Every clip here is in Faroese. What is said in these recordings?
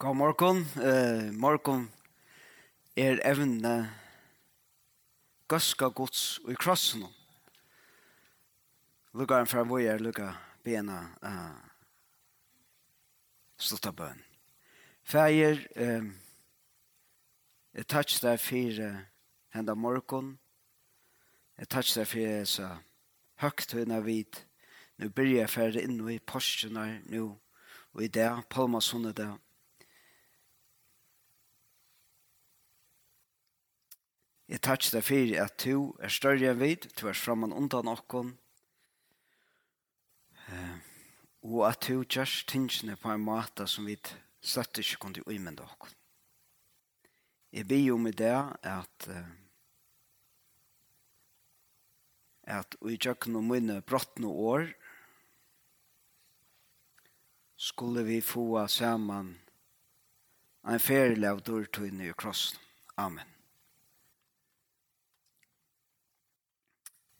God morgon. Uh, morgon er evne gøska gods og i krossen. Lukka en fra hvor jeg lukka bena uh, slutta bøn. Fæger, um, jeg tøtts der fire henda morgon. Jeg tøtts der fire så høgt høyna vid. Nå byrja jeg ferdig inn i porsjonar nå og i det, palma sunnet det. Jeg takk deg for at du er større enn vi, du er framman undan okkon, uh, og at du gjør tingene på en måte som vi slett ikke kunne umynda okkon. Jeg blir jo med det at uh, at i tjøkken og mine brottne år skulle vi få sammen en ferdelig av dørtøyene i krossen. Amen.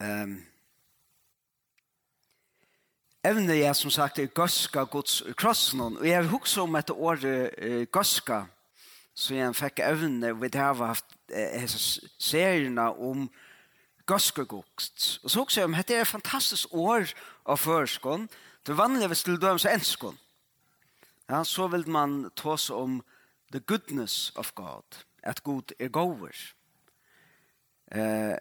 Um, Evne jeg som sagt er gøska gods krossen, og jeg har hukst om etter året uh, gøska, så jeg fikk evne, og det har haft uh, seriene om gøska gods. Og så hukst jeg om, dette er et fantastisk år av førskånd, det vanlige hvis til dømes enskånd. Ja, så vil man ta seg om the goodness of God, at god er gåver. Eh, uh,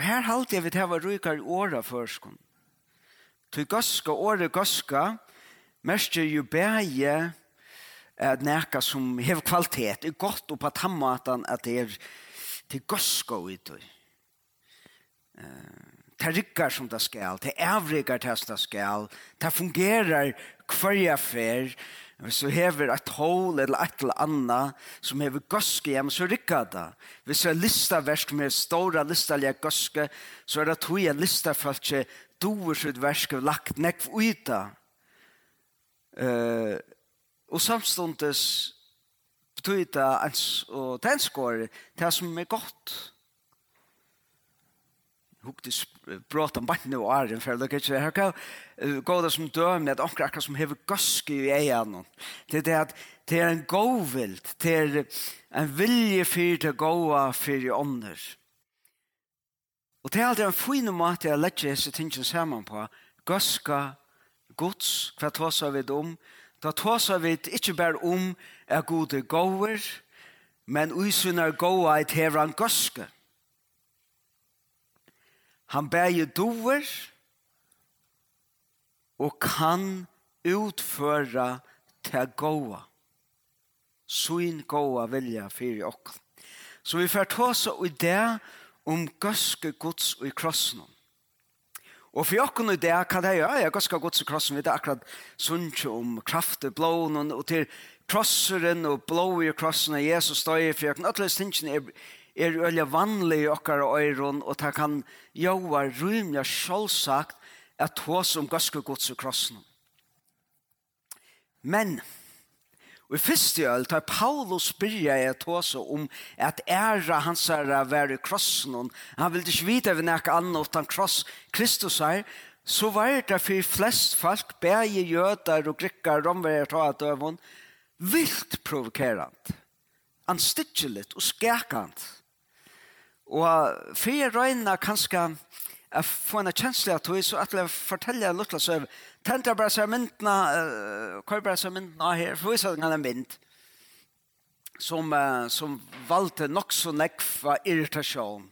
Her halte jeg vi til å ryke i året først. Til gøske, året gøske, mest er jo bæge at nækka som hev kvalitet, er godt og på tammatan at det er til gøske ut. Det rykker som det skal, det avrykker det som det skal, det fungerer hver jeg fer, Hvis du hever et hål eller et eller annet som hever gøske hjem, så rykker det. Hvis du har er listaversk med store listalige gøske, så er det tog en lista for at ikke doer sitt versk og lagt nekv ut det. Uh, og samståndes betyr det ens og tenskår, det som er godt. Huktes brått om barnet og æren, for det er ikke her kan gå det som dømne, at onker akkurat som hever gøske i egen. Det er det at det er en gåvild, det er en vilje for det gåa for i ånder. Og det er alltid en fin måte jeg lette disse tingene sammen på. Gøske, gods, hva tåser vi om? Da tåser vi ikke bare om er gode gåver, men usynar gåa et hever en gøske. Gøske Han bæger doer og kan utføre til gåa. Svin gåa vilja fyrir okk. Så vi får ta oss i det om gøske gods og i krossen. Og for jokken i det, kan det gjøre, ja, gøske gods og krossen, vi det akkurat sunnkje om kraft og blån, og til krosseren og blå i krossen, og Jesus støy i fri, og alle stingene er, er øyla vanlig i okkar øyron, og det kan joa rymja sjålsagt at hos om gaske gods og krossen. Men, og i første øyla, tar Paulus byrja i at hos om at æra hans er å være i krossen, han vil ikke vite vi nek annet utan kross Kristus er, så var det for flest folk, bæge jøder og grikkar, romverjer, ta døvun, vilt provokerant, anstidgeligt og skærkant. Og for jeg røyner kanskje jeg får en kjensle av tog, så at jeg forteller litt så tenkte jeg bare seg myndene, hva er bare seg myndene her, for jeg kan en mynd som, uh, som valgte nok så nekva irritasjon.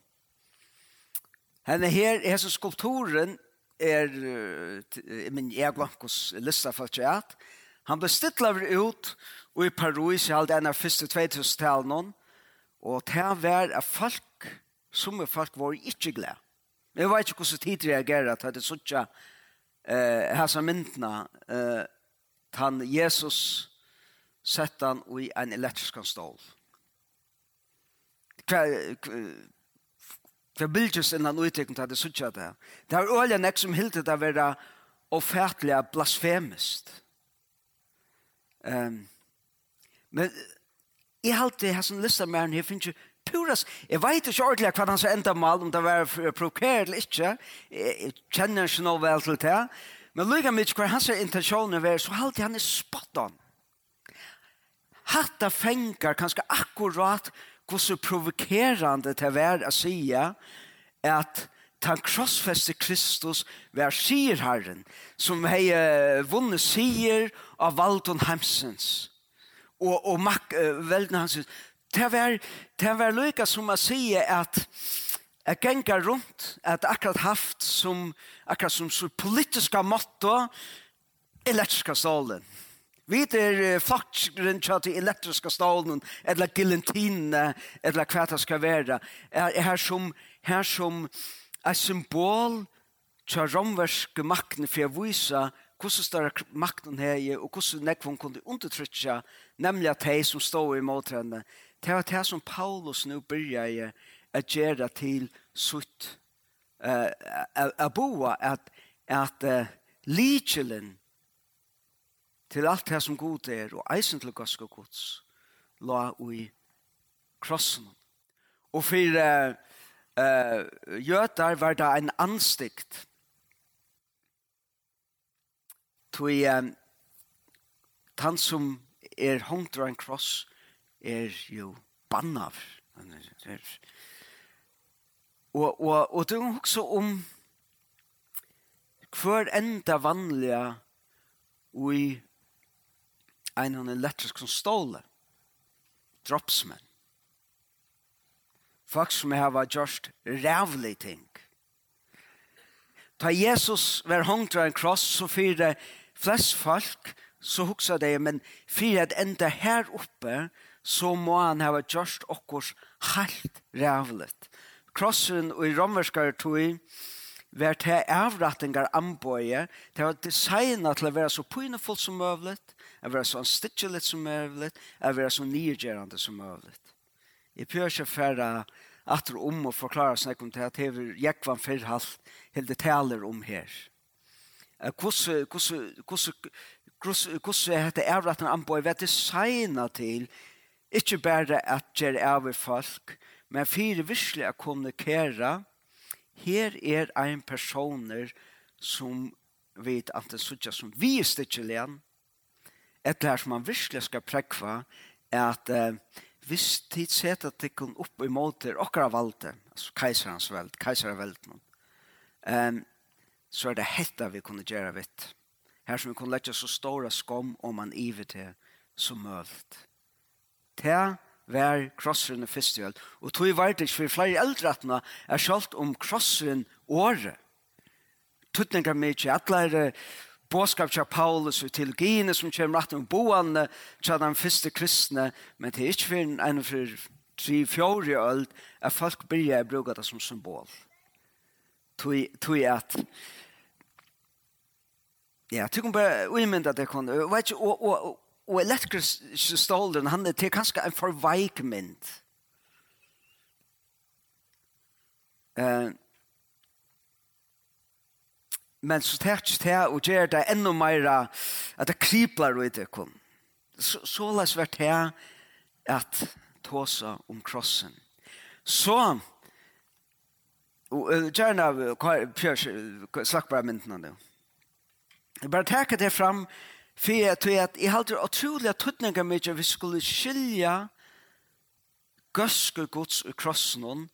Henne her, hese skulpturen er, uh, min jeg glemt hos lista for at han ble stittlet ut, og i Paris, jeg halde en av første 2000-tallene, og det var at folk Som er folk var ikke glad. Jeg vet ikke hvordan tid reagerer til at det sånn at eh, her som myndene eh, tan Jesus sett han i en elektrisk stål. Hva, hva bildes innan uttrykket til at det at det her. Det er øyne nek som hilde det å være offertelig blasfemisk. Um, men jeg halte her som lister med her finnes jo puras, jeg vet ikke ordentlig hva han hans enda mal, om det var provokert eller ikke, jeg kjenner ikke noe vel til det, men lykke mye hva hans intensjoner var, så halte han i spot on. Hatta fengar kanskje akkurat hvor så provokerande det var å si at han krossfeste Kristus var sierherren som hei vunnet sier av Valdon Hemsens. Og, og mak, uh, velden hans det var, det var lykka som att säga at jeg gänga runt at akkurat haft som akkurat som så politiska motto elektriska stålen. Vi er faktiskren tja til elektriska stålen eller gillentinene eller hva det skal være er, er som, her som er symbol til romverske makten for å vise hvordan større makten her og hvordan nekvån kunne undertrykke nemlig at de som står i måtrende Det var det som Paulus nu började å gjøre til sutt. Uh, att boa, at, at uh, likelen til alt det som god er, og eisen til Guds och la i krossen. Og for uh, uh, götar var det en anstikt. Tui, um, han som er hongt av en kross er jo bannav. Og, og, og det er også om hver enda vanliga ui en av elektrisk som ståle dropsmen folk som hava gjort rævlig ting. Ta Jesus var hongt av en kross så fyrir flest folk så huksa det men fyrir at enda her oppe så må han hava gjørst okkurs helt rævlet. Krossen og i romerskar tog var til avrattingar anbøye, det var designet til å være så pynefullt som møvlet, å være så anstidgeligt som møvlet, å være så nyrgjerande som møvlet. Jeg prøver ikke færre atter om og forklare seg om det at jeg vil jekke hva fyrre halvt det taler om her. Hvordan er dette hvordan hette avratten anbøy var designet til Ikke bare at det er av folk, men fire virkelig å kommunikere. Her er en personer som vet at det er som vi er stikkelen, et lær som man virkelig skal prekva, er at eh, hvis de setter at de kan opp imot til okra valde, altså keiserens veld, keiserens keiservelden, um, så er det hette vi kunne gjøre vidt. Her som vi kunne lette så store skom om man iver til som møvd til vær krosseren og fyrstjøl. Og tog i det for flere eldrettene er skjalt om krosseren året. Tuttninger med ikke atleire båskap til Paulus og til Gine som kommer rett om boende til de første kristne, men det er ikke for en for tre, fjore øld at folk begynner å bruke det som symbol. Tog at Ja, tykken bare uimynda det kunne. Og, og, og, og elektrisk stålen, han er til kanskje en forveikmynd. Uh, men så tært det og gjør det enda mer at det kripler ut det kom. Så, så la oss være til at tåse om krossen. Så, og uh, gjerne, Pjørs, slakk bare myndene nå. Jeg bare takker det fram, For jeg tror at jeg halter utrolig at tøtninger med at vi skulle skilja gøske gods i krossen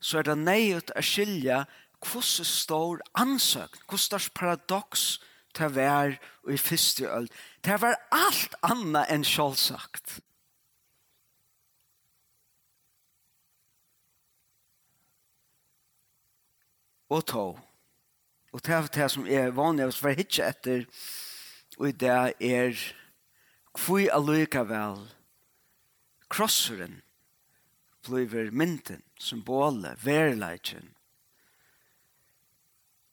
så er det nøyet å skilja hvordan står ansøkt, hvordan står paradoks til hver og i første øl. Det var alt annet enn selvsagt. Og tog. Og det er det som er vanlig, for jeg hittar etter og det er kvui allikavel krosseren blir mynten, symbolet, verleitjen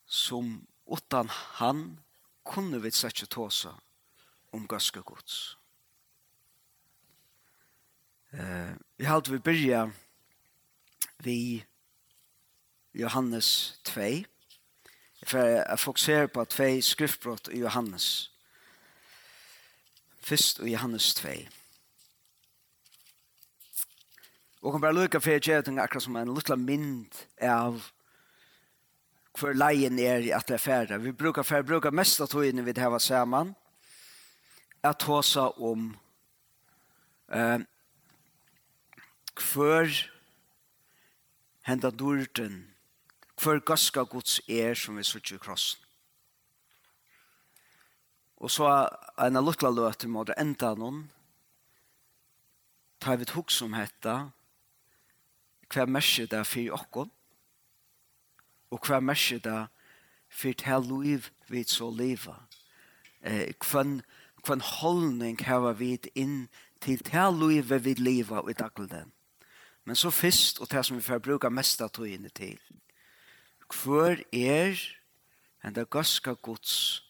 som utan han kunne vi setje tåsa om ganske gods. Eh, vi halte vi byrja vi Johannes 2 for jeg fokuserer på 2 skriftbrott i Johannes Fyrst og Johannes 2. Og kan bare lukka fyrir gjerting akkurat som en liten mynd av hver leien er i at det er færre. Vi brukar færre, brukar mest av togene vi var saman, at seg om eh, um, hver henda durten, hver gaska gods er som vi suttir i krossen. Og så en av lukkla løter må det enda noen. Ta vi et hukk som heter hva mersker det for okken og hva mersker det for til liv vi så leva. Eh, hvem, hvem holdning har vi inn til til liv vi leva i dagligdagen. Men så først, og det som vi får bruke mest av togene til, hver er en det ganske gods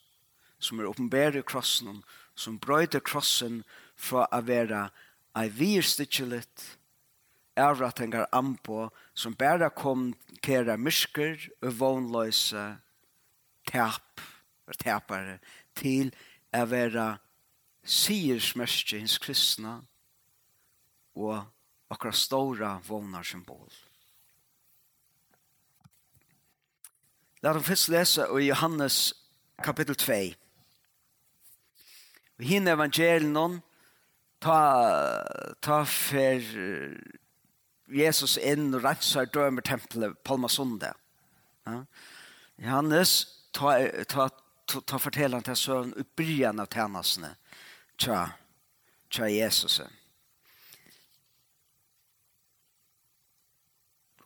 som er åpenbære krossen, som brøyder krossen fra å være ei virstitjelet, avrattingar anpå, som bare kom kæra mysker og vognløse tap, tapare, til å være siersmerske hins kristna og akkurat stora vånar symbol. La oss først lese i Johannes kapittel 2. Vi hinner evangelien ta, ta fer Jesus inn og rensar dømer tempelet Palma Sunde. Ja. Johannes ta, ta, ta, ta forteller han til søvn oppbryen av tjenestene tja, tja Jesus.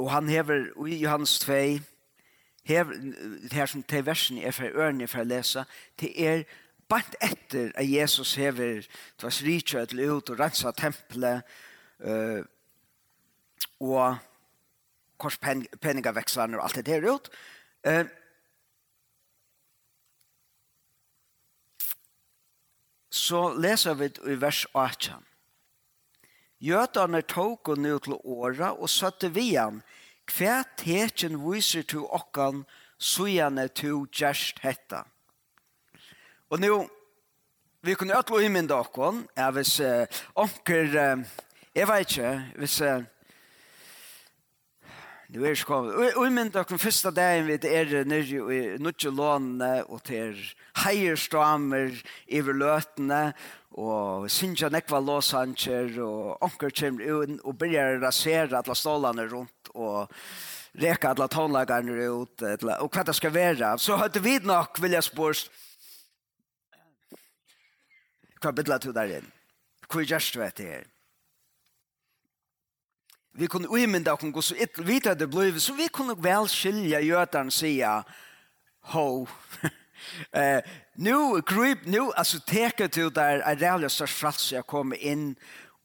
Og han hever, og i Johannes 2, hever, det her som til versen er fra ørene for å lese, til er Bant etter at Jesus hever tvers rikjøy til ut og rensa tempelet uh, og korspenningavekslene og alt det der ut. Uh, så leser vi i vers 18. Gjøtene tog og nå til åra og søtte vi han. Hva teken viser til okkan, så gjerne til gjerst hettan Og nu, vi kunne ødlo i min dagen, ja, hvis uh, onker, uh, jeg vet ikke, hvis... Uh, Nu er sko. Og men da kom første dagen vi er nærri og nutje låne og til heierstramer i løtene og synja nekva låsanger, og onker kommer inn og begynner rasera alle stålene rundt og reka alle tonlagene ut og hva det skal være. Så hadde vi nok, vil jeg spørst, Hva bidler du der inn? Hva gjørst du etter her? Vi kunne uimynda og gå så ytl vita det blei, så vi kunne vel skilja gjøtaren sida, ho, eh, nu grip, nu, altså teka du der er reallig størst frats jeg kom inn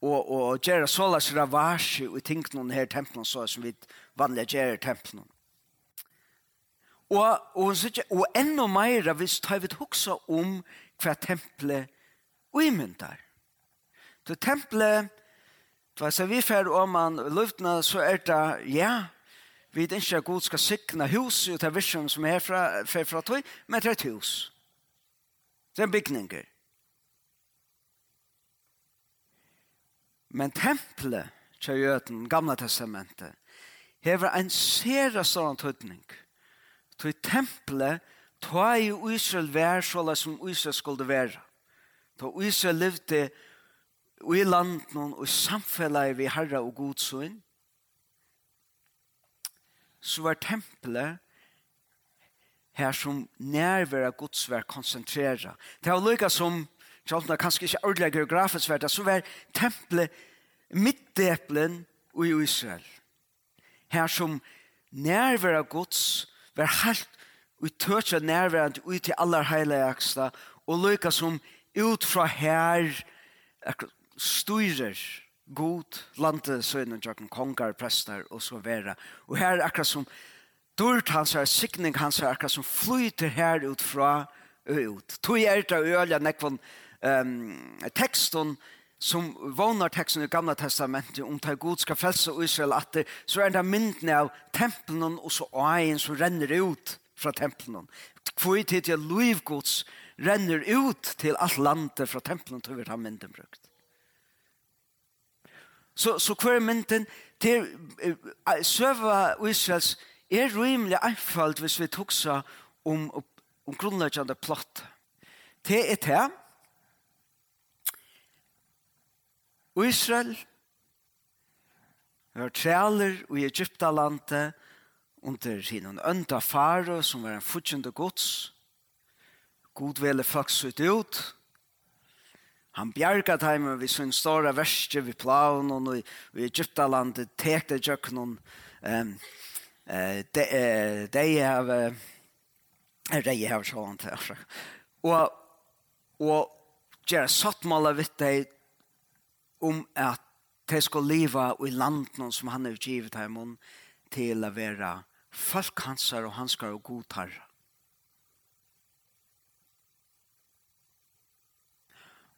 og, og gjøre sålas ravasje og ting noen her templen så som vi vanlig gjøre templen. Og, og, og, og enda mer, hvis tar vi hoksa om hva tempelet uimyndar. Til tempelet, Tva så vi fer om man luftna så er det ja, vi vet ikke god skal sikna hus ut av visjon som er fra, fra, fra tøy, men det er et hus. Det er bygninger. Men tempelet til Jøten, gamla testamentet, hever en sere sånn tøytning. Tøy tempelet, tøy Israel vær sånn som Israel skulle være. Da Israel levde i landen og i samfellet vi herre og godsøyn, så var tempelet her som nærvære gods var konsentreret. Det var lykka som, selv om det kanskje ikke ordentlig geografisk var så var tempelet midtdeplen i Israel. Her som nærvære gods var helt utøtja nærværende ut til aller heiligaksta og lykka som ut fra her styrer god landet sønnen jakken kongar prester og så vera. Og her er akkurat som dørt hans her, sikning hans her, akkurat som flyter her ut fra ut. Tog er det øyla nekvån um, teksten som vånar teksten i gamla testamentet om ta god skal frelse Israel at det, så er det myndene av tempelen og så øyen som renner ut fra tempelen. Hvor tid til livgods renner ut til alt landet fra tempelen til vi har mynden brukt. Så, så hver mynden til søva Israels er rimelig einfalt hvis vi tuksa om, om grunnleggjande plott. Det er det. Israel var træler i Egyptalandet under sin ønta faro som var en fortjende gods God vele faktisk ut ut. Han bjerga dem vi sin stora verste vi plaun og i, i Egyptalandet tekte jøkken um, uh, de, uh, de har uh, de har sånn til og og gjøre sattmåla vitt deg om at de skal leva i landen som han har givet dem til å være folk hansar og hanskar og godtarra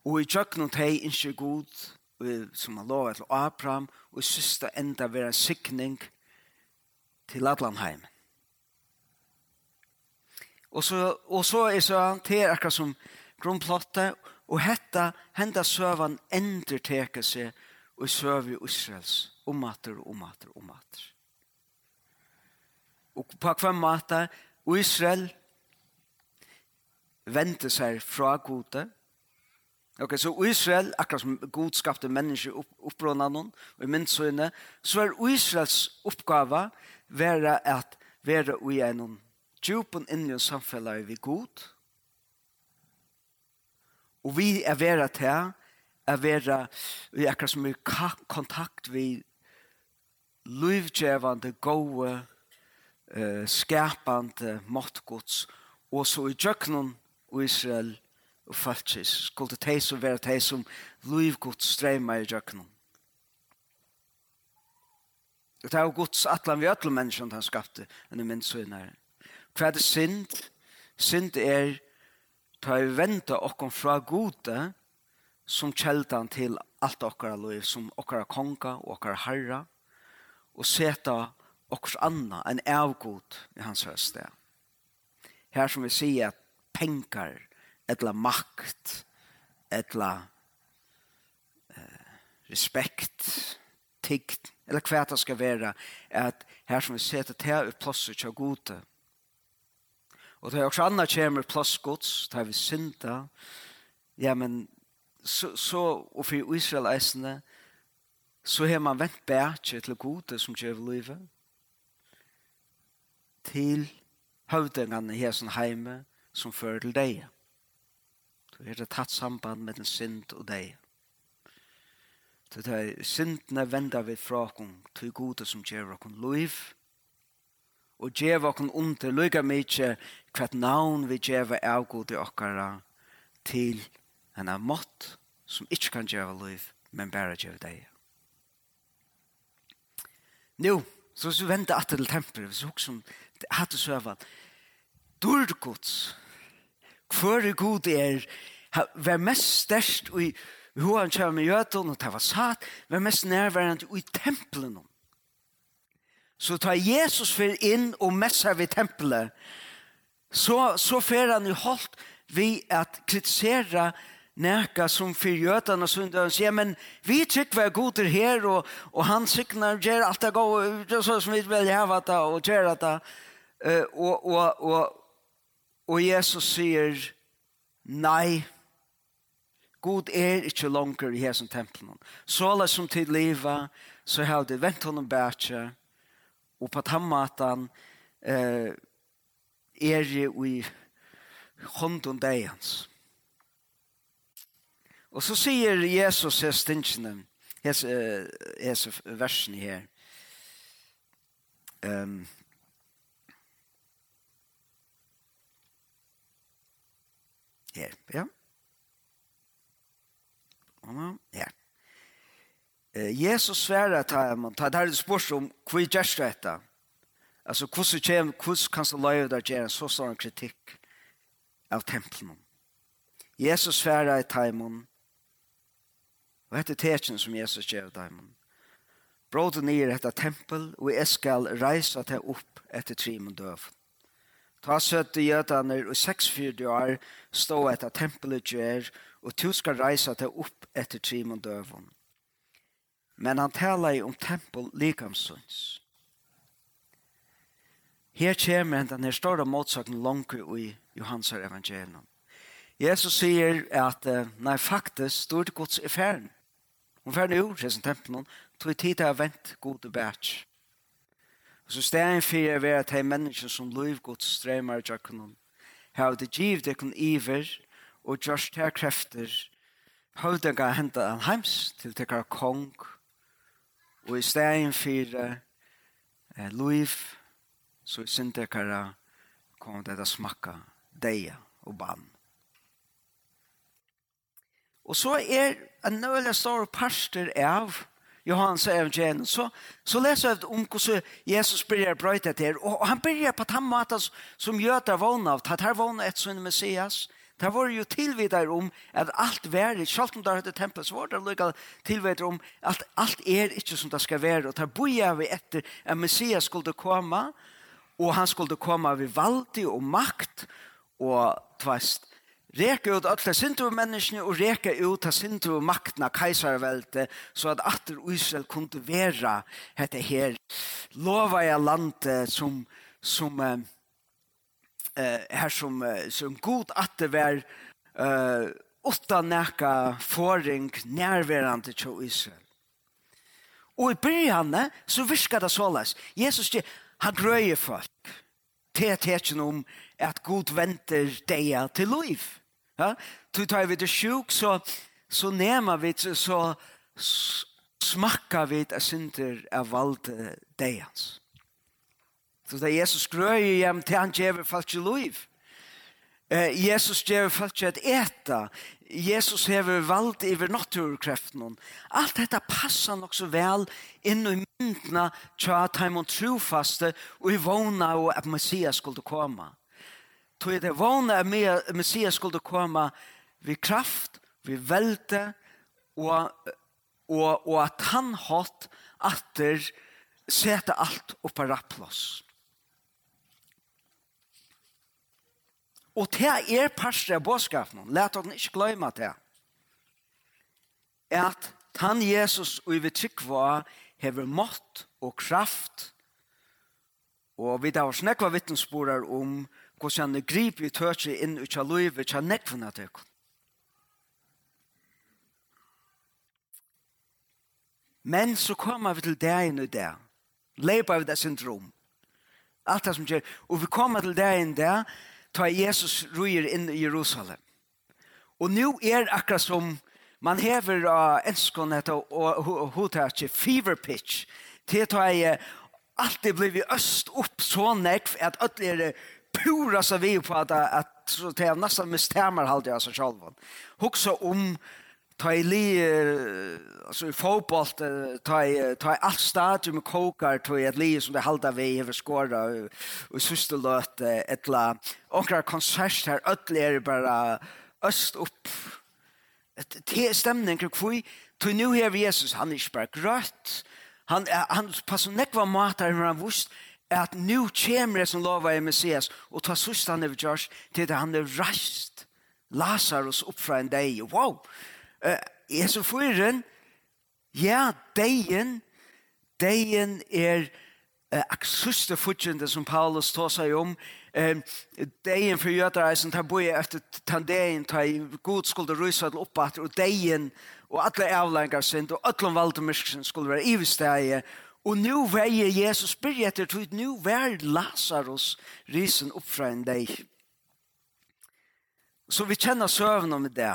Og i tjøkken og teg innskje god, som han lovet til Abraham, og i syste enda være en sikning til Adlanheim. Og så, og så er så han til akkurat som grunnplottet, og hetta henda søvan ender teke seg og søv i Israels, omater og omater og omater. Og på hvem måte, Israel vente seg fra gode, Ok, så Israel, akkurat som Gud skapte mennesker opp, uppbrunna noen, og i myndsøyne, så er Israels oppgave være at være i en djupen innlige samfunnet vi god, og vi er være til er være vi er akkurat som i kontakt vi livgjevande, gode, eh, skapande, måttgods, og så i djøkkenen og Israel og falskis, skulle det teis og være teis som livgod streima i djøknum. Og det er jo gods atlan vi ötla menneskene han skapte, enn i minst søgnare. Hva er det synd? Synd er ta vi venta okkom fra gode som kjeldan til alt okkara liv, som okkara konga og okkara herra, og seta okkars anna, en avgod i hans høste. Her som vi sier at penkar etla makt, etla eh, respekt, tiggt, eller hva det skal være, at her som vi ser til det er plosset til gode. Og det er også andre kommer plass gods, det er vi synda, ja, men så, så og for Israel eisene, så har man vent bætje til gode som gjør livet, til høvdingene her som heime, som fører til deg. Så er det tatt samband med den synd og deg. Så det er syndene vender vi fra oss til gode som gjør oss liv, og gjør okken under lykke mye hva navn vi gjør av gode okkara til en av mått som ikke kan gjøre liv, men bare gjør deg. Nå, så hvis vi venter at til tempelet, hvis vi husker om det hadde søvann, Durgods, Hvor er god er, vær mest størst i hoan kjær med jøtun, og det var satt, vær mest nærværende i tempelen. Så tar Jesus fyr inn og messer ved tempelet, så, så fyr han i holdt vi at kritisera näka som för jötarna så inte säger men vi tycker vi är goda här och, och han signar ger allt det går så som vi vill ha det och ger det och, och, och, Og Jesus sier, nei, God er ikke langer i hesen tempelen. Så alle som tid livet, så har de vent honom bætje, og på tammatan eh, er det i hånden deg hans. Og så sier Jesus her stinskene, hese, hese versene her, um, Her, ja. Mamma, her. Eh, Jesus sværer til han, til det her spørs om hva er gjørst dette. Altså, hvordan kjem, hvordan kan så løye der gjøre så sånn kritikk av tempelen. Jesus sværer til han, og dette tekjen som Jesus gjør til man. Bråden er dette tempel, og jeg skal reise til opp etter tre mån døven. Ta søtte jødaner og 46 år stå etter tempelet gjør, og to skal reise til opp etter trimon døven. Men han taler om tempel likamsøns. Her kommer den her store motsaken langt i Johans evangelium. Jesus sier at, nei faktisk, stort gods i ferden. Hun ferden er jo, sier som tempelen, tog tid til å vente god og. Så stegen for er ved at de mennesker som lovgodt strømmer i jakken har det givet ekon iver og gjørst til krefter. Har høvdenga henta en heims til tekkar kong. Og i steg en for eh, lov så i sin tekkar kom det å smakka deia og bann. Og så er en nøyla stor parster av Johans evangelium, så, så leser jeg om hvordan Jesus begynner brøyte til. Og han begynner på den måten som jøter vågne av, at her vågne et sånn Messias. Det var jo tilvidere om at alt var, selv om det hadde tempel, så var det lykka tilvidere om at alt er ikke som det skal være. Og det bor vi etter at Messias skulle komme, og han skulle komme ved valg og makt og tvest Reka ut alle sintu menneskene og reka ut av sindru maktene keiservelte så at atter Israel kunne være dette her lova i landet som, som uh, her som, som god atter var uh, åtta neka foring nærværende til Israel. Og i byrjanne så virker det såles. Jesus sier, han grøyer folk. Det er om at Gud venter deg til liv. Ja? Du tar vi det sjuk så, så nema vi så smakka vi det synder av valgt deians. Så da Jesus grøy hjem til han gjever falsk i liv. Eh, Jesus gjever falsk i et eta. Jesus hever valgt iver naturkreften. Alt dette passar nok så vel inn i myndene til at han må trofaste og i vågna og at Messias skulle komme tog det vana med Messias skulle komma vid kraft, vid välte och, och, och att han hatt atter sätta allt upp på rapploss. Og det er parstre av bådskapen. Læt oss ikke glemme det. At han Jesus og vi trygg var hever mått og kraft og vi da var snakva vittnesborar om hvordan han griper i tøtje inn ut av løyve til nekvene til dere. Men så kommer vi til deg inn i der. Leipa vi det syndrom. Alt det som skjer. Og vi kommer til deg inn i der, tar Jesus ruer inn i Jerusalem. Og nå er akkurat som man hever av uh, enskånet og hodet fever pitch. Det tar jeg alltid blir vi øst opp så nekv at alle er pura så vi på att att så det är nästan med stämmer halt jag så själv. Huxa om ta i li alltså i fotboll ta i ta i allt stadium med kokar ta i att li som det halda vi över skåra och sista låt ettla och konsert här ödligare bara öst upp. Ett te stämning kring kvui to nu här Jesus han är bara grött han han passar nekva matar han visst at nu kommer det som lover i Messias og ta sustan over Josh til det han er rast Lazarus opp fra en dag wow! Uh, er så fyren ja dagen dagen er uh, aksuste fortjente som Paulus tar seg om. Um, dagen for jødreisen tar boi efter tandeien tar god skulle rysa til oppater og dagen og alle avlengar sind og alle valdemirsksen skulle være i vesteie og Og nu veier Jesus spyr etter tog, nu vær Lazarus risen opp fra en deg. Så vi kjenner søvn om det.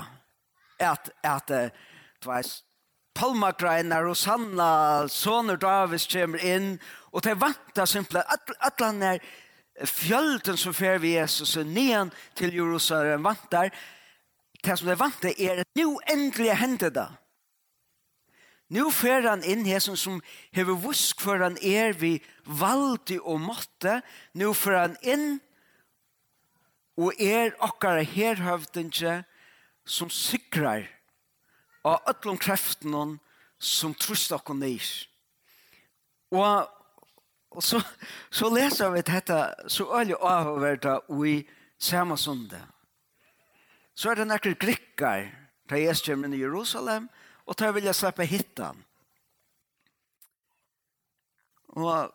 At, at du vet, palmagreiner og sanna soner Davids kommer inn, og det vantar simpelthen, at, at han er fjölden som fer vi Jesus og nian til Jerusalem vantar, det som det vantar er at nu endelig hender det. Nu fer han inn her som hever vusk for han er vi valdi og måtte. Nu fer han inn og er okkara herhøvdinge som sikrar av ötlom kreften som trusst okkur nir. Og, og så, så leser vi dette så øyelig avhverda i samme sunde. Så er det nekker grikkar, da Jesus kommer i Jerusalem, og Och tar vill jag släppa hittan. Och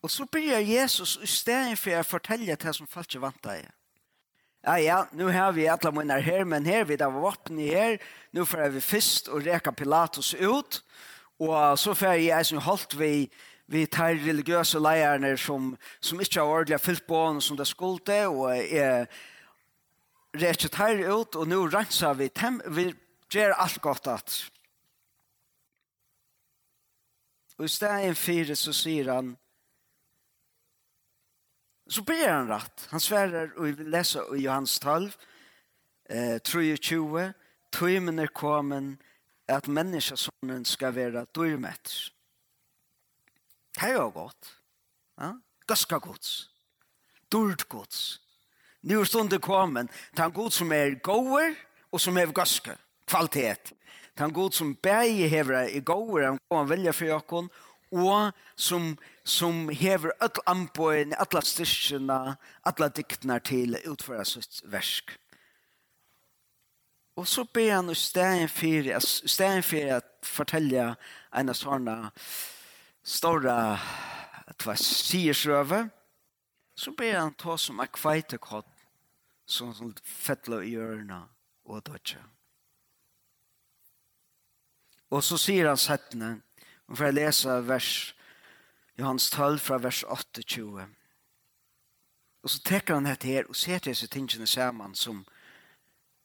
Och så börjar Jesus i stedet for å fortelle det som folk vant deg. Ja, ja, nu har vi alla munnar här, men här vi där vapen i här. Nu får vi fyrst och reka Pilatus ut. Och så får jag som holdt vi vi tar religiøse leierne som, som ikke har ordentlig fyllt på henne som det skulle, og er rett her ut, og nå renser vi dem, vi gjør alt godt at. Og i stedet fire så sier han, så ber han rett. Han sverer, og vi leser i Johans 12, eh, 23, Tøymen er kommet at menneskesonen skal være dyrmetter. Det er jo godt. Ja? Gaska gods. Durt gods. Nu er stunden kommet. Det er en god som er gåer og som er gaska. Kvalitet. Det er en god som bæger hever i gåer. Han kan velja for jokken. Og som, som hever alle anbøyene, alle styrkene, alle diktene til å sitt versk. Og så ber han i stedet for, stedet for å fortelle en sånn stora tva siersrøve, så ber han ta som er kveitekott, som fettla i ørene og dødja. Og så sier han settene, og får jeg lese vers, Johans 12 fra vers 28. Og så tekker han dette her, og ser til disse tingene sammen, som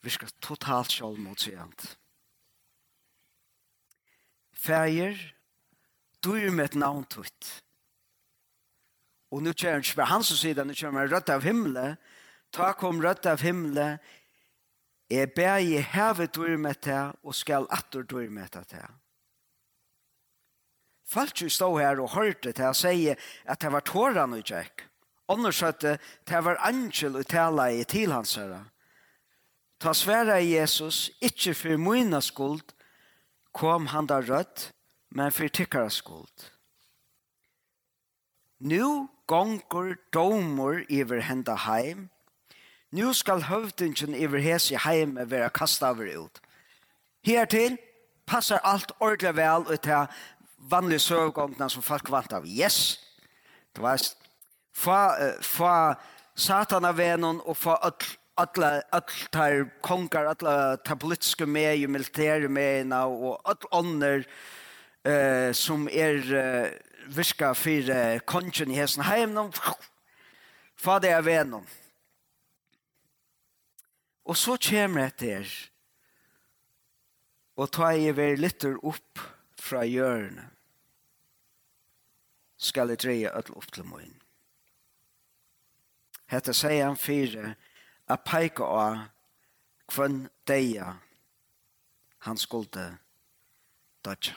virker totalt alt. Fæger, styr med et navn tutt. Og nå kjører han ikke bare hans nå kjører han rødt av himmelen. Ta kom rødt av himmelen. Jeg ber i hevet styr med det, og skal atter styr med det. til. Falt jo stå her og hørte til å si at det var tårene og tjekk. Anders hørte det var angel og tala i til hans herre. Ta svære Jesus, ikke for mine skuld, kom han da rødt, men for tykkara skuld. Nu gongur domur iver henda heim. Nu skal høvdingen iver hese heim vera kastaver ut. Hertil passar alt ordentlig vel ut til vanlige søvgångene som folk vant av. Yes! Det var fra, fra satan av venon og fra alla alla tar konkar alla ta politiska med ju militära med og all andra eh, som er eh, virka for eh, kongen i hesten heimnum, hva det er venom. Og så kommer jeg til og tar jeg ver litt opp fra hjørnet, skal jeg dreie ødel opp til morgen. Hette sier han fire, a peika av kvann deia han skulde dodja.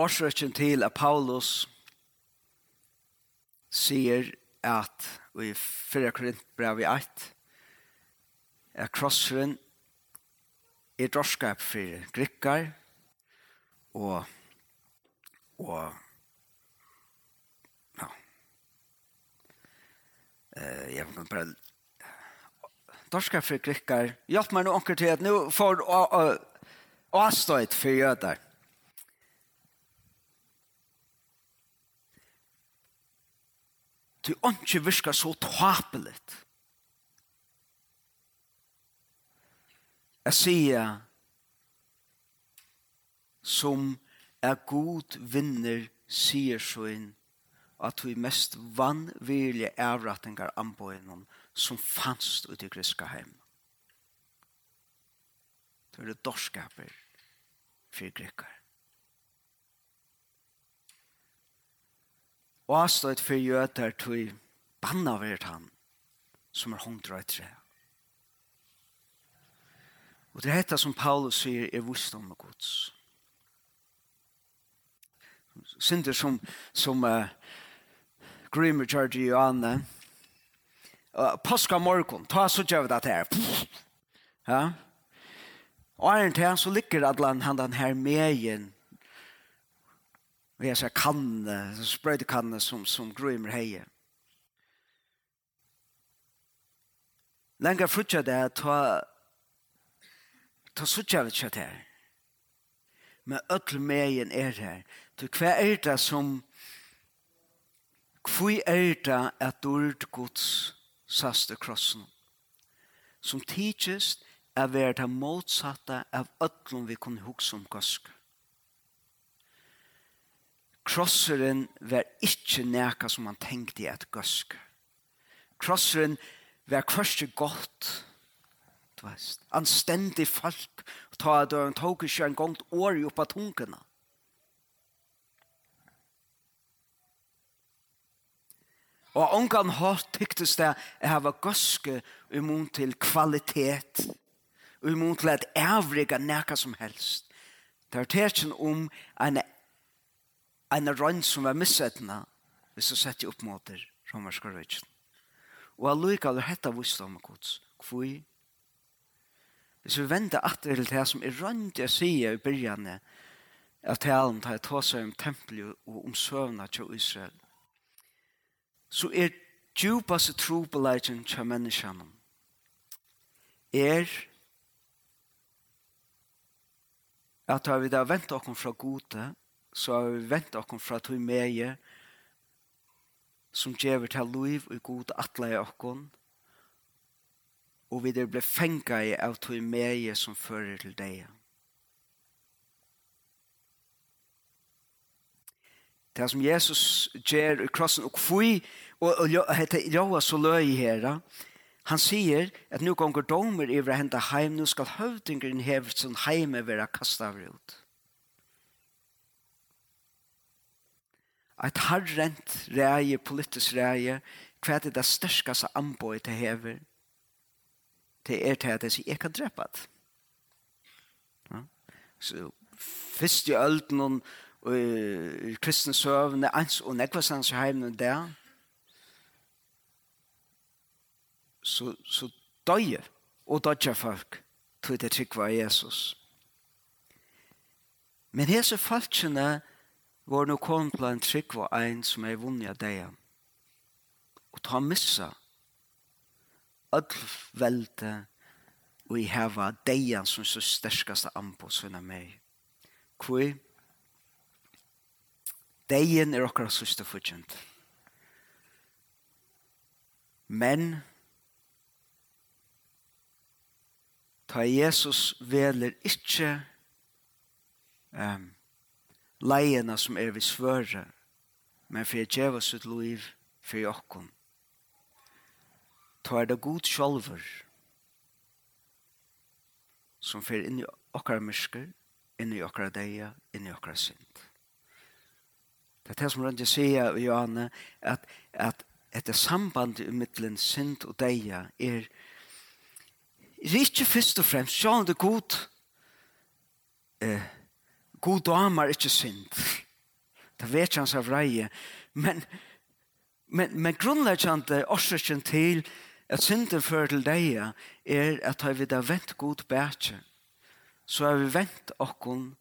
årsrøkken til at Paulus sier at vi fyrir korint brev i 8 er krosseren er drorskap for grikkar og og ja. Eh, jeg kan bare drorskap for grikkar. Hjelp meg nå anker til at nå får avstøyt for jøder Du åndsje virker så tapeligt. Jeg sier som er god vinner sier så inn at vi mest vanvirlige avratningar anbøyene som fanns ut i griska heim. Det er det dorskaper for grekkar. Og han for jøter til banna vært han som er hongt i tre. Og det er dette som Paulus sier er visdom og gods. Sinter som, som uh, Grimmer Georgi og Anne. Uh, Påska morgon, ta så gjør vi det her. Ja. Og er det så ligger alle han den her meien Og jeg sa kanne, sprøyde kanne som, som grøymer heier. Lenger frutja det er ta ta sutja vi kjatt her. Men öll megen er her. Du hva er det som hva er det at dord gods saste krossen som tidsist er vera det motsatte av öllum vi kunne hugsa om gosk. Krosseren var ikke neka som han tenkte i et gøsk. Krosseren var kvørste godt. Du veist. Anstendig folk. Ta at han tok ikke en gang år i oppa tungene. Og ongan hatt tyktes det jeg hava gøske imot til kvalitet. Imot til at ævriga neka som helst. Det er tersen om en en rønn som var missettende, hvis du setter opp mot det romerske røyken. Og allikevel hette visdom av gods. Hvor? Hvis vi vender atter til det som er rønt jeg sier i begynnelsen, av talen tar jeg ta seg om tempelet og om søvnene til Israel, så er djupeste trobeleggjen til menneskene er at vi da venter oss fra gode, så har vi vent okkom fra tog meie som gjever til liv og god atle i okkom og vi der ble fengt i av tog meie som fører til deg. Det som Jesus gjør i krossen og kvui og, og, og hette Joa så løy herra Han sier at nu gonger domer iver henda heim, nu skal høvdingren hevet sin heime vera kastavr ut. Et harrent reie, politisk reie, hva er det størskaste anboi til hever? Det er til at jeg sier, jeg kan drepe det. Ja? Så først i ølten og i kristne søvne, ans og nekvastans i heimen der, så, så døye og dødja folk til det trygg var Jesus. Men hese falskene var nå kom til en trygg var en som er vunnet av deg. Og ta missa all velte og i heva deg som så sterskaste anpå sånn av meg. Hvor Deien er okkar søster fortjent. Men ta Jesus veler ikkje um, leiene som er vi svøre, men for jeg djeva sitt liv for jokken. Ta er det god sjolver, som fer inn i okkara mysker, inn i okkara deia, inn i okkara synd. Det er det som Rønge sier i Johanne, at, at etter samband i middelen synd og deia er, er ikke først og fremst sjående god eh, God damer ikke synd. Det vet han av vreie. Men, men, men grunnleggjande årsøkken til at synden fører til deg er at har vi da vent god bætje, så har vi vent okkon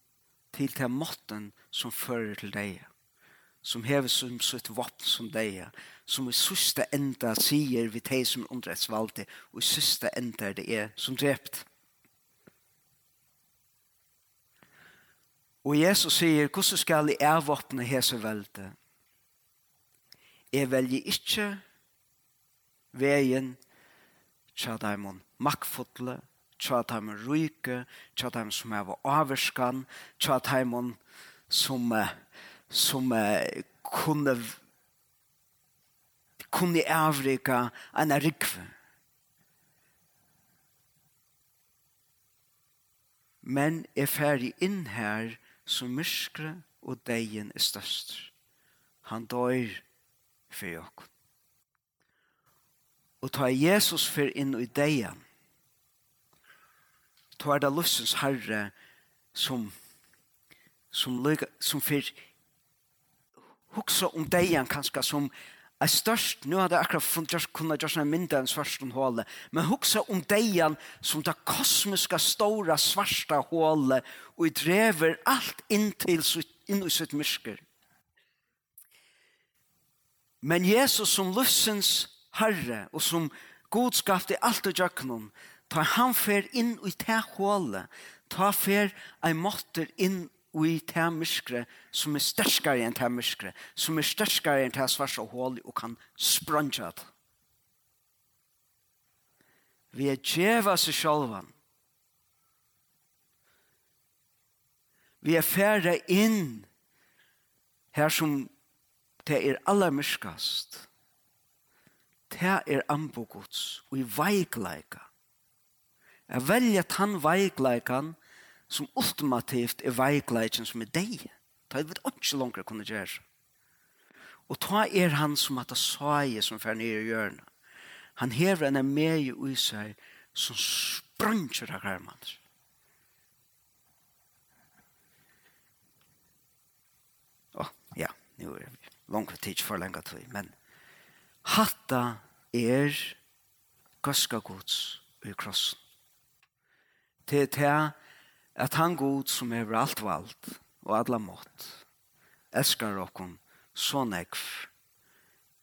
til til måten som fører til deg som hever som sitt vapp som deg, som i siste enda sier vi deg som underrettsvalgte, og i siste enda det er som drept. Og Jesus sier, hvordan skal jeg avvåpne hese velte? Jeg velger ikke veien tja daimon makkfotle, tja daimon ryke, tja daimon som er avverskan, tja daimon som, som kunne kunne avrika en rikve. Men jeg ferdig inn her og som myskre og deien er størst. Han døyr for jokk. Og ta Jesus for inn i deien, ta er det løsens herre som som, lyga, som for huksa om deien kanskje som Jeg størst, nu hadde jeg akkurat funnet just, kunne jeg just mindre enn svarst hålet, men huksa om deian som det kosmiska stora svarsta hålet og jeg drever alt inn til inn i sitt mysker. Men Jesus som lussens herre og som god skapte alt og jøknum, tar han fer inn i det hålet, tar fer ei måtter inn og i det myskre som er sterskere enn det myskre, som er sterskere enn det svarsa hål og kan sprangja det. Vi er djeva seg sjálvan. Vi er færre inn her som det er aller myskast. Det er ambogods og i veikleika. Jeg velger tann veikleikan som ultimativt er veikleikjen som er deg. Ta er vi ikke langere kunne gjøre. Og ta er han som at det saie som fer nere i hjørnet. Han hever en med i seg som spranger av hermann. Å, oh, ja, nu er det langt tid for lenge tid, men hatta er gøska gods i krossen. Det er til at han god som er alt valgt og alla mått elskar okkon så nekv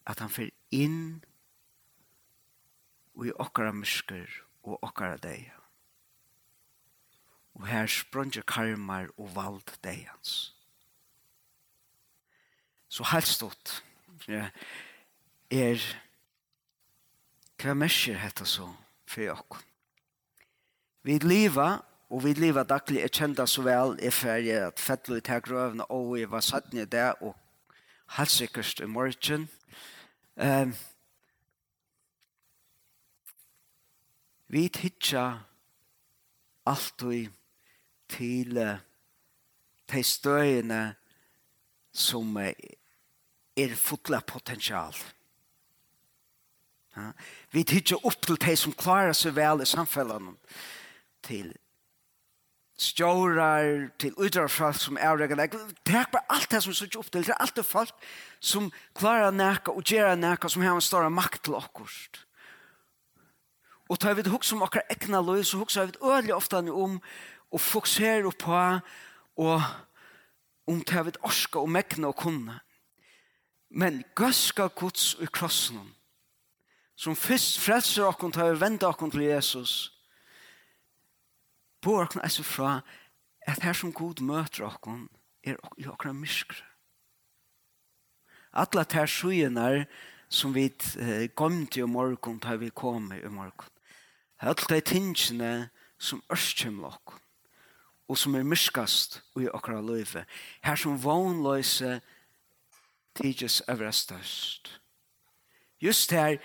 at han fer inn og i okkara mysker og okkara deg Og her sprunger karmar og vald deians. Så helt stått er hva mysker hetta så for okkon. Vi liva Og vi lever daglig, jeg kjente så vel, jeg ferie at fettel ut her grøvene, og jeg var satt ned der, og helt sikkert i morgen. Um, vi tidsja og til de støyene som er fotla potensial. Ja. Vi tidsja opp til de som klarer seg vel i samfunnet til stjårar til utdragsfalt som er avregar Det er bare alt det som er så til. Det er alt det folk som klarar nekka og gjerra nekka som har en større makt til okkurst. Og tar vi det hukse om okkar ekna løy, så hukse vi det øyelig ofta om å fokusere på og om tar vi det orska og mekna og kunne. Men gøska gods i krossen som først frelser okkur tar vi vende okkur til Jesus bo okkur er så fra at her som god møter okken er i okkur myskre. Alla ter sujenar som vi eh, kom til i morgen koma vi morgun. i morgen. Alla sum tingene som og som er myskast i okkara løyve. Her som vannløyse tidsjes øvre størst. Just her,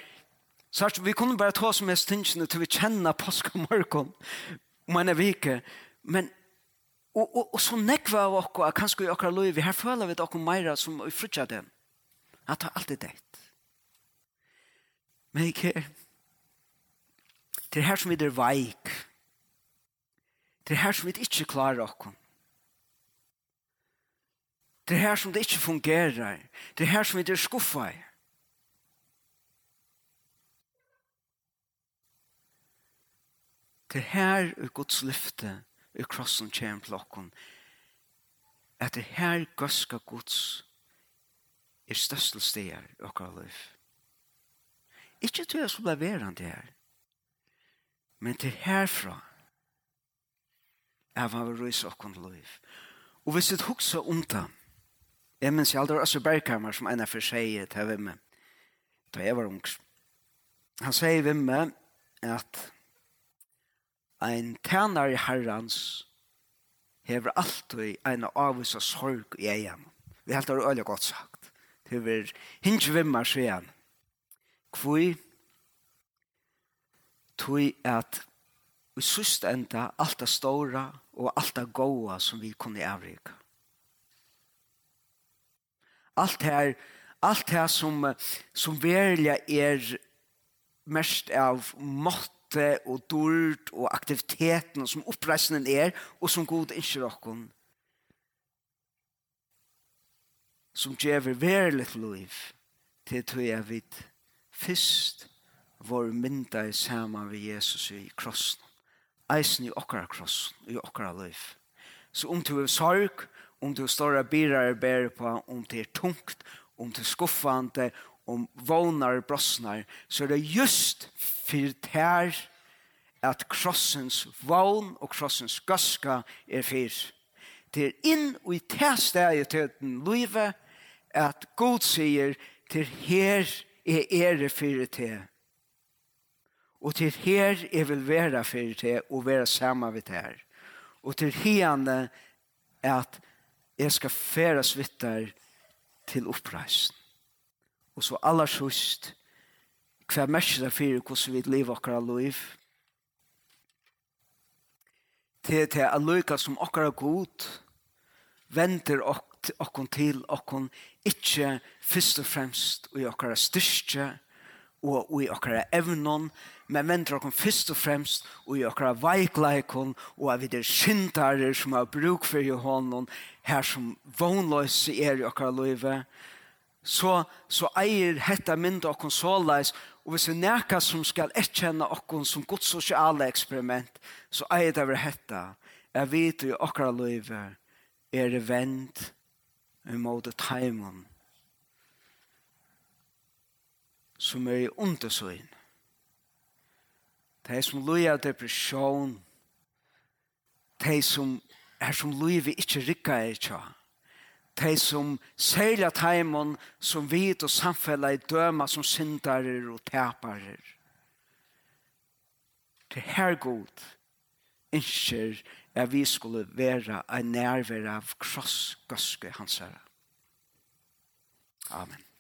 Så vi kunne bare ta som helst tingene til vi kjenner påskamorgon, om en vike, men og, og, og så nekva av okko, at kanskje i okra loiv, her føler vi okko meira som i frutja den, at det er alltid det. Men ikke, det er her som vi er veik, det er her som vi ikke klarer okko, det er her som det ikke fungerer, det er her som vi er skuffa i, til her ur Guds lyfte ur krossen kjem til okkon at det her gøske Guds er største steder i okkar liv. Ikke til jeg skulle ble verand her, men til herfra er hva vi røyser okkar liv. Og hvis vi hukse om det, jeg minns jeg aldri også bergkammer Berghammer som ena for seg til hvem, da jeg var ung. Han sier hvem at Ein tænare herrans hever alltid en avvisa sorg i egen. Vi helt har gott øyelig godt sagt. Det er hinge vimmer svean. Kvoi tui at vi sust enda alt det stora og alt det goa som vi kunne avrika. Alt her, alt her som, som verlig er mest av mått åtte og dord og aktiviteten som oppreisningen er, og som god ikke dere. Som gjør verlig liv til tog jeg vidt først vår mynda i saman med Jesus i krossen. Eisen i okkara krossen, i okkara liv. Så om du er sorg, om du er større birar bærer på, om det er tungt, om det er skuffande, om vånar brossnar så er det just for tær at krossens vån og krossens gaska er fyr. Det er inn og i tæstæget til den livet at god sier til her er ere fyrir til. Og til her er vil være fyrir til og være sammen vid her og til herne at jeg skal færes vittar til oppreisen. Og så allersust, hva mest det for hvordan vi lever akkurat liv? Til det er lykke som akkurat god, venter okkon til okkon ikkje først og fremst i okkara styrke og i okkara evnon, men venter okkon fyrst og fremst i okkara veikleikon og av videre syndarer som har bruk for i hånden her som vånløse er i okkara løyve, så, så eier hetta mynd og konsolais, og hvis vi nekka som skal etkjenne okkon som Guds sosiale eksperiment, så eier det over hetta, jeg vet jo okkara løyve, er det vend imot taimen som er i undersøyn. Det er som løy av depresjon, det er som, er som løy vi ikke rikker er tja, de som særlig teimen som vid og samfellet døma som syndarer og taparer. Det her god innskjer at vi skulle være en nærvær av krossgøske hans herre. Amen.